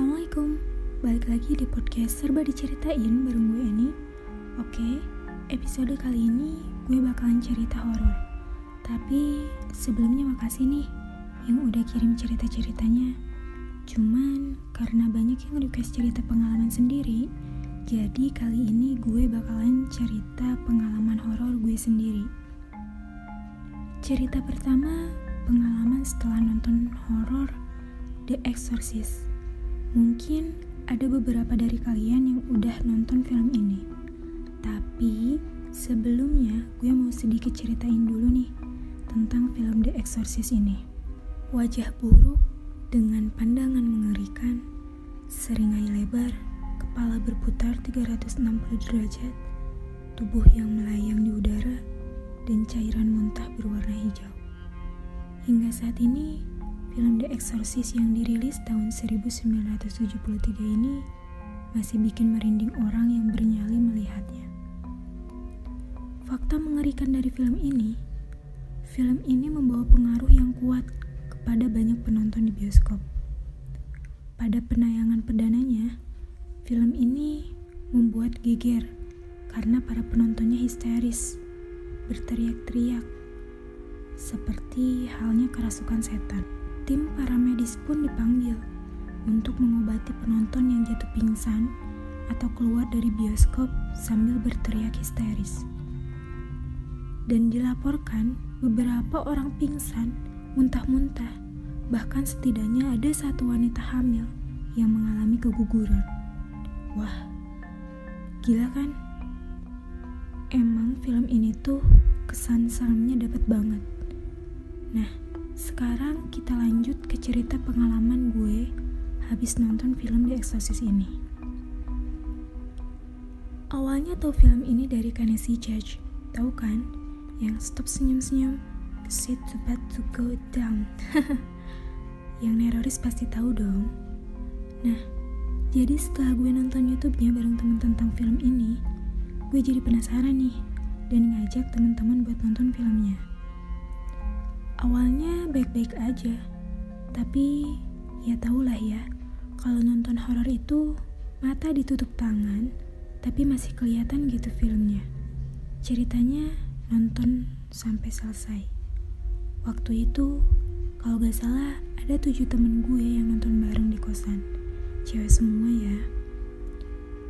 Assalamualaikum, balik lagi di podcast Serba Diceritain bareng gue Eni Oke, episode kali ini gue bakalan cerita horor. Tapi sebelumnya makasih nih yang udah kirim cerita-ceritanya Cuman karena banyak yang request cerita pengalaman sendiri Jadi kali ini gue bakalan cerita pengalaman horor gue sendiri Cerita pertama, pengalaman setelah nonton horor The Exorcist. Mungkin ada beberapa dari kalian yang udah nonton film ini. Tapi sebelumnya gue mau sedikit ceritain dulu nih tentang film The Exorcist ini. Wajah buruk dengan pandangan mengerikan, seringai lebar, kepala berputar 360 derajat, tubuh yang melayang di udara, dan cairan muntah berwarna hijau. Hingga saat ini, Film The Exorcist yang dirilis tahun 1973 ini masih bikin merinding orang yang bernyali melihatnya. Fakta mengerikan dari film ini, film ini membawa pengaruh yang kuat kepada banyak penonton di bioskop. Pada penayangan perdananya, film ini membuat geger karena para penontonnya histeris, berteriak-teriak, seperti halnya kerasukan setan tim paramedis pun dipanggil untuk mengobati penonton yang jatuh pingsan atau keluar dari bioskop sambil berteriak histeris. Dan dilaporkan beberapa orang pingsan, muntah-muntah, bahkan setidaknya ada satu wanita hamil yang mengalami keguguran. Wah, gila kan? Emang film ini tuh kesan seremnya dapat banget. Nah, sekarang kita lanjut ke cerita pengalaman gue habis nonton film The Exorcist ini. Awalnya tau film ini dari Kanesi Judge, tahu kan? Yang stop senyum-senyum, sit about to go down. Yang neroris pasti tahu dong. Nah, jadi setelah gue nonton YouTube-nya bareng temen tentang film ini, gue jadi penasaran nih dan ngajak teman-teman buat nonton filmnya. Awalnya baik-baik aja, tapi ya tahulah ya, kalau nonton horor itu mata ditutup tangan, tapi masih kelihatan gitu filmnya. Ceritanya nonton sampai selesai. Waktu itu, kalau gak salah ada tujuh temen gue yang nonton bareng di kosan. Cewek semua ya.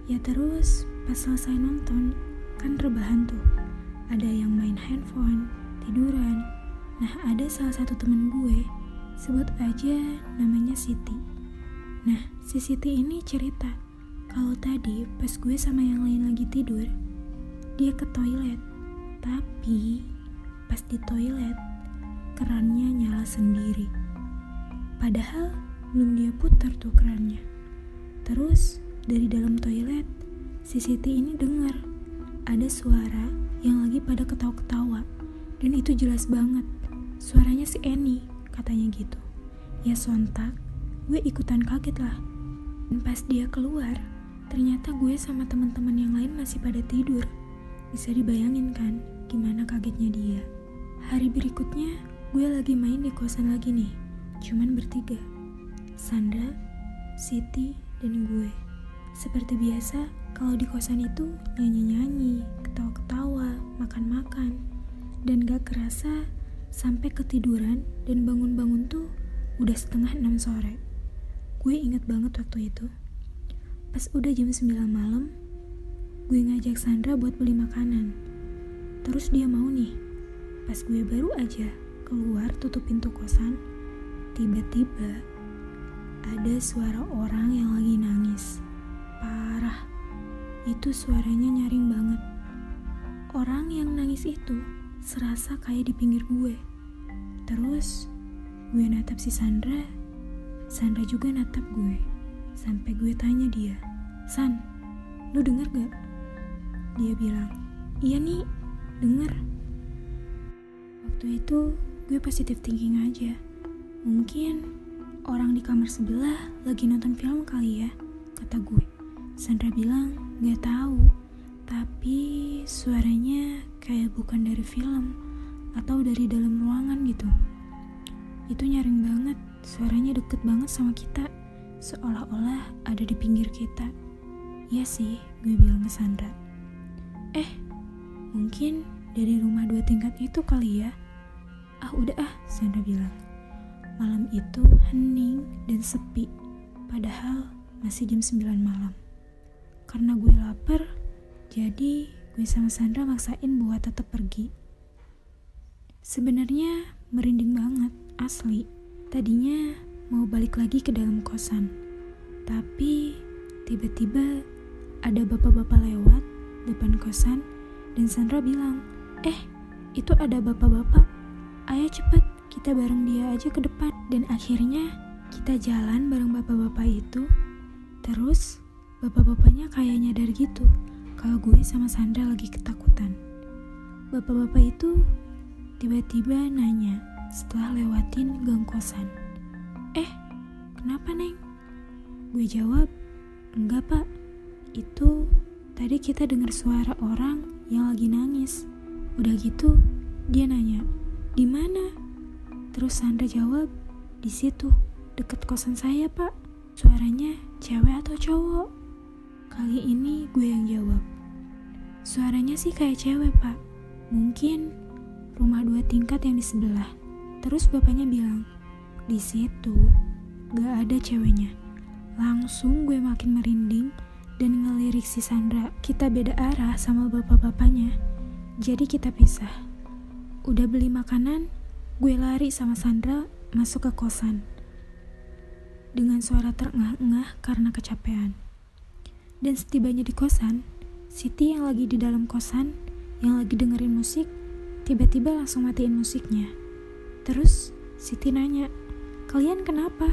Ya terus, pas selesai nonton, kan rebahan tuh. Ada yang main handphone, tiduran, Nah, ada salah satu temen gue, sebut aja namanya Siti. Nah, si Siti ini cerita kalau tadi pas gue sama yang lain lagi tidur, dia ke toilet. Tapi pas di toilet, kerannya nyala sendiri. Padahal belum dia putar tuh kerannya. Terus dari dalam toilet, si Siti ini dengar ada suara yang lagi pada ketawa-ketawa. Dan itu jelas banget Suaranya si Eni, katanya gitu. Ya sontak, gue ikutan kaget lah. Dan pas dia keluar, ternyata gue sama teman-teman yang lain masih pada tidur. Bisa dibayangin kan gimana kagetnya dia. Hari berikutnya, gue lagi main di kosan lagi nih. Cuman bertiga. Sandra, Siti, dan gue. Seperti biasa, kalau di kosan itu nyanyi-nyanyi, ketawa-ketawa, makan-makan. Dan gak kerasa Sampai ketiduran dan bangun-bangun tuh udah setengah enam sore. Gue inget banget waktu itu. Pas udah jam 9 malam, gue ngajak Sandra buat beli makanan. Terus dia mau nih. Pas gue baru aja keluar tutup pintu kosan, tiba-tiba ada suara orang yang lagi nangis. Parah. Itu suaranya nyaring banget. Orang yang nangis itu serasa kayak di pinggir gue. Terus gue natap si Sandra, Sandra juga natap gue. Sampai gue tanya dia, San, lu denger gak? Dia bilang, iya nih, denger. Waktu itu gue positif thinking aja. Mungkin orang di kamar sebelah lagi nonton film kali ya, kata gue. Sandra bilang, gak tahu, tapi suaranya kayak bukan dari film atau dari dalam ruangan gitu. Itu nyaring banget, suaranya deket banget sama kita. seolah-olah ada di pinggir kita. Ya sih, gue bilang ke Sandra. Eh, mungkin dari rumah dua tingkat itu kali ya. Ah udah ah, Sandra bilang. Malam itu hening dan sepi, padahal masih jam 9 malam. Karena gue lapar, jadi gue sama Sandra maksain buat tetap pergi. Sebenarnya merinding banget, asli. Tadinya mau balik lagi ke dalam kosan. Tapi tiba-tiba ada bapak-bapak lewat depan kosan dan Sandra bilang, "Eh, itu ada bapak-bapak. Ayo cepet, kita bareng dia aja ke depan." Dan akhirnya kita jalan bareng bapak-bapak itu. Terus bapak-bapaknya kayak nyadar gitu kalau gue sama Sandra lagi ketakutan. Bapak-bapak itu tiba-tiba nanya setelah lewatin gang kosan. Eh, kenapa Neng? Gue jawab, enggak pak, itu tadi kita dengar suara orang yang lagi nangis. Udah gitu, dia nanya, di mana? Terus Sandra jawab, di situ, deket kosan saya pak. Suaranya cewek atau cowok? Kali ini gue yang jawab. Suaranya sih kayak cewek, Pak. Mungkin rumah dua tingkat yang di sebelah. Terus bapaknya bilang, di situ gak ada ceweknya. Langsung gue makin merinding dan ngelirik si Sandra. Kita beda arah sama bapak-bapaknya. Jadi kita pisah. Udah beli makanan, gue lari sama Sandra masuk ke kosan. Dengan suara terengah-engah karena kecapean. Dan setibanya di kosan, Siti yang lagi di dalam kosan, yang lagi dengerin musik, tiba-tiba langsung matiin musiknya. Terus Siti nanya, kalian kenapa?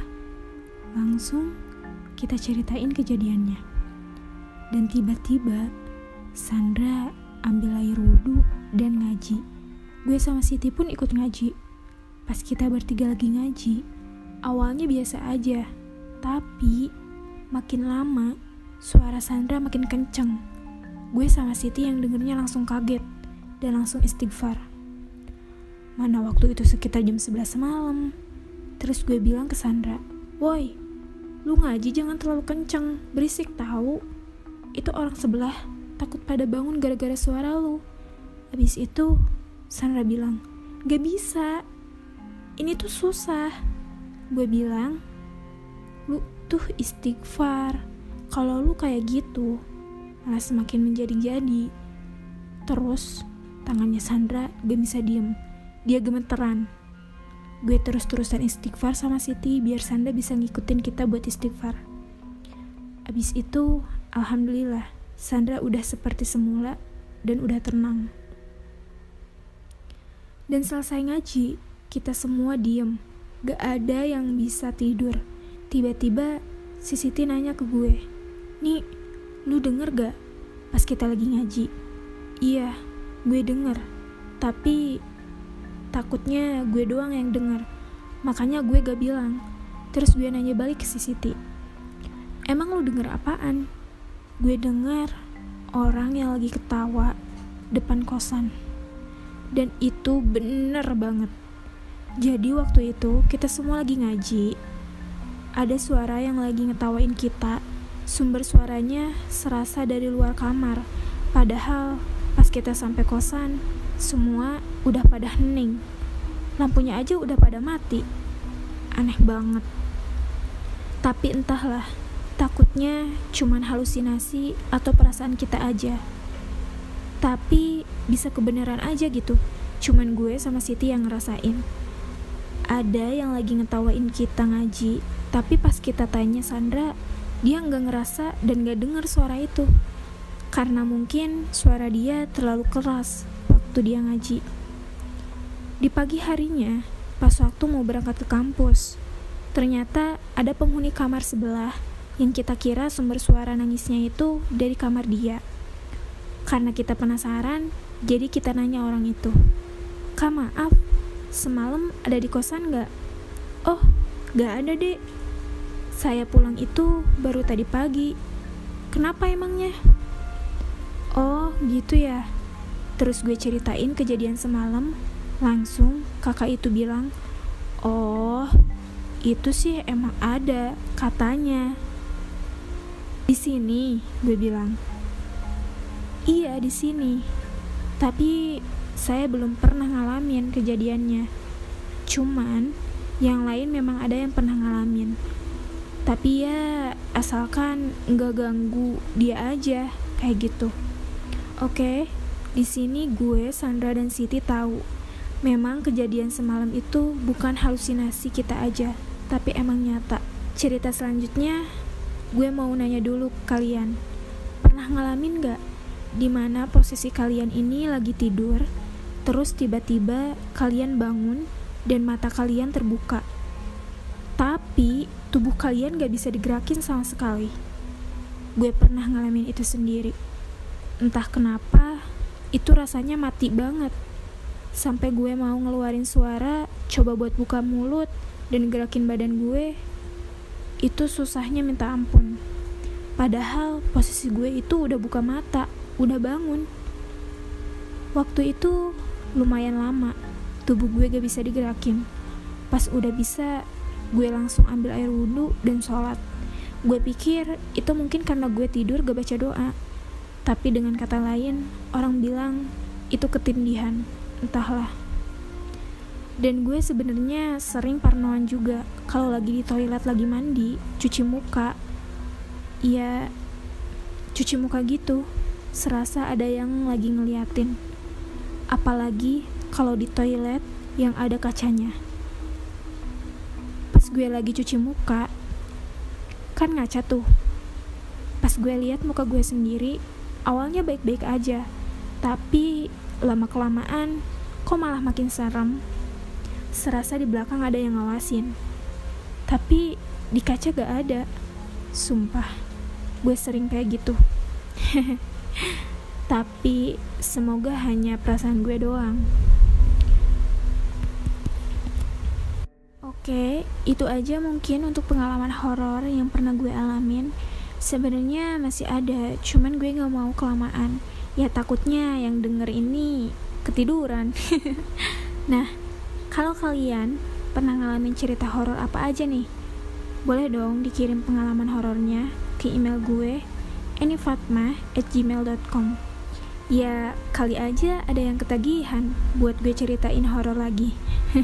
Langsung kita ceritain kejadiannya. Dan tiba-tiba Sandra ambil air wudhu dan ngaji. Gue sama Siti pun ikut ngaji. Pas kita bertiga lagi ngaji, awalnya biasa aja. Tapi makin lama Suara Sandra makin kenceng. Gue sama Siti yang dengernya langsung kaget dan langsung istighfar. Mana waktu itu sekitar jam 11 malam. Terus gue bilang ke Sandra, Woi, lu ngaji jangan terlalu kenceng, berisik tahu. Itu orang sebelah takut pada bangun gara-gara suara lu. Habis itu, Sandra bilang, Gak bisa, ini tuh susah. Gue bilang, lu tuh istighfar kalau lu kayak gitu, malah semakin menjadi-jadi. Terus, tangannya Sandra gak bisa diem. Dia gemeteran. Gue terus-terusan istighfar sama Siti biar Sandra bisa ngikutin kita buat istighfar. Abis itu, Alhamdulillah, Sandra udah seperti semula dan udah tenang. Dan selesai ngaji, kita semua diem. Gak ada yang bisa tidur. Tiba-tiba, si Siti nanya ke gue, Nih, lu denger gak pas kita lagi ngaji? Iya, gue denger. Tapi takutnya gue doang yang denger. Makanya gue gak bilang. Terus gue nanya balik ke si Siti. Emang lu denger apaan? Gue denger orang yang lagi ketawa depan kosan. Dan itu bener banget. Jadi waktu itu kita semua lagi ngaji. Ada suara yang lagi ngetawain kita Sumber suaranya serasa dari luar kamar, padahal pas kita sampai kosan, semua udah pada hening. Lampunya aja udah pada mati. Aneh banget. Tapi entahlah, takutnya cuman halusinasi atau perasaan kita aja. Tapi bisa kebenaran aja gitu. Cuman gue sama Siti yang ngerasain. Ada yang lagi ngetawain kita ngaji, tapi pas kita tanya Sandra, dia nggak ngerasa dan nggak dengar suara itu karena mungkin suara dia terlalu keras waktu dia ngaji. Di pagi harinya, pas waktu mau berangkat ke kampus, ternyata ada penghuni kamar sebelah yang kita kira sumber suara nangisnya itu dari kamar dia. Karena kita penasaran, jadi kita nanya orang itu, Kak maaf, semalam ada di kosan nggak? Oh, nggak ada dek, saya pulang itu baru tadi pagi. Kenapa emangnya? Oh, gitu ya. Terus gue ceritain kejadian semalam. Langsung kakak itu bilang, "Oh, itu sih emang ada katanya. Di sini, gue bilang. Iya, di sini. Tapi saya belum pernah ngalamin kejadiannya. Cuman yang lain memang ada yang pernah ngalamin. Tapi ya asalkan nggak ganggu dia aja kayak gitu. Oke, di sini gue, Sandra dan Siti tahu memang kejadian semalam itu bukan halusinasi kita aja, tapi emang nyata. Cerita selanjutnya, gue mau nanya dulu ke kalian. Pernah ngalamin gak di mana posisi kalian ini lagi tidur, terus tiba-tiba kalian bangun dan mata kalian terbuka. Kalian gak bisa digerakin sama sekali. Gue pernah ngalamin itu sendiri. Entah kenapa, itu rasanya mati banget. Sampai gue mau ngeluarin suara, coba buat buka mulut dan gerakin badan gue, itu susahnya minta ampun. Padahal posisi gue itu udah buka mata, udah bangun. Waktu itu lumayan lama, tubuh gue gak bisa digerakin. Pas udah bisa, gue langsung ambil air wudhu dan sholat. Gue pikir itu mungkin karena gue tidur gak baca doa. Tapi dengan kata lain, orang bilang itu ketindihan, entahlah. Dan gue sebenarnya sering parnoan juga kalau lagi di toilet lagi mandi, cuci muka. Ya, cuci muka gitu serasa ada yang lagi ngeliatin. Apalagi kalau di toilet yang ada kacanya. Gue lagi cuci muka, kan ngaca tuh. Pas gue lihat muka gue sendiri, awalnya baik-baik aja. Tapi lama-kelamaan, kok malah makin serem. Serasa di belakang ada yang ngawasin. Tapi di kaca gak ada. Sumpah, gue sering kayak gitu. Tapi semoga hanya perasaan gue doang. Oke, itu aja mungkin untuk pengalaman horor yang pernah gue alamin. Sebenarnya masih ada, cuman gue gak mau kelamaan. Ya takutnya yang denger ini ketiduran. nah, kalau kalian pernah ngalamin cerita horor apa aja nih? Boleh dong dikirim pengalaman horornya ke email gue anyfatma@gmail.com. Ya, kali aja ada yang ketagihan buat gue ceritain horor lagi.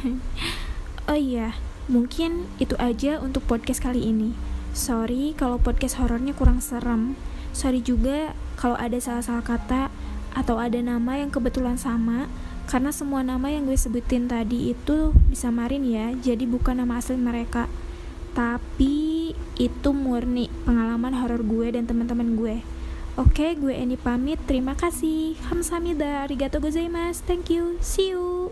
oh iya, mungkin itu aja untuk podcast kali ini. Sorry kalau podcast horornya kurang serem. Sorry juga kalau ada salah-salah kata atau ada nama yang kebetulan sama karena semua nama yang gue sebutin tadi itu bisa marin ya, jadi bukan nama asli mereka. Tapi itu murni pengalaman horor gue dan teman-teman gue. Oke, gue Eni pamit. Terima kasih. Hamsamida, arigato gozaimasu. Thank you. See you.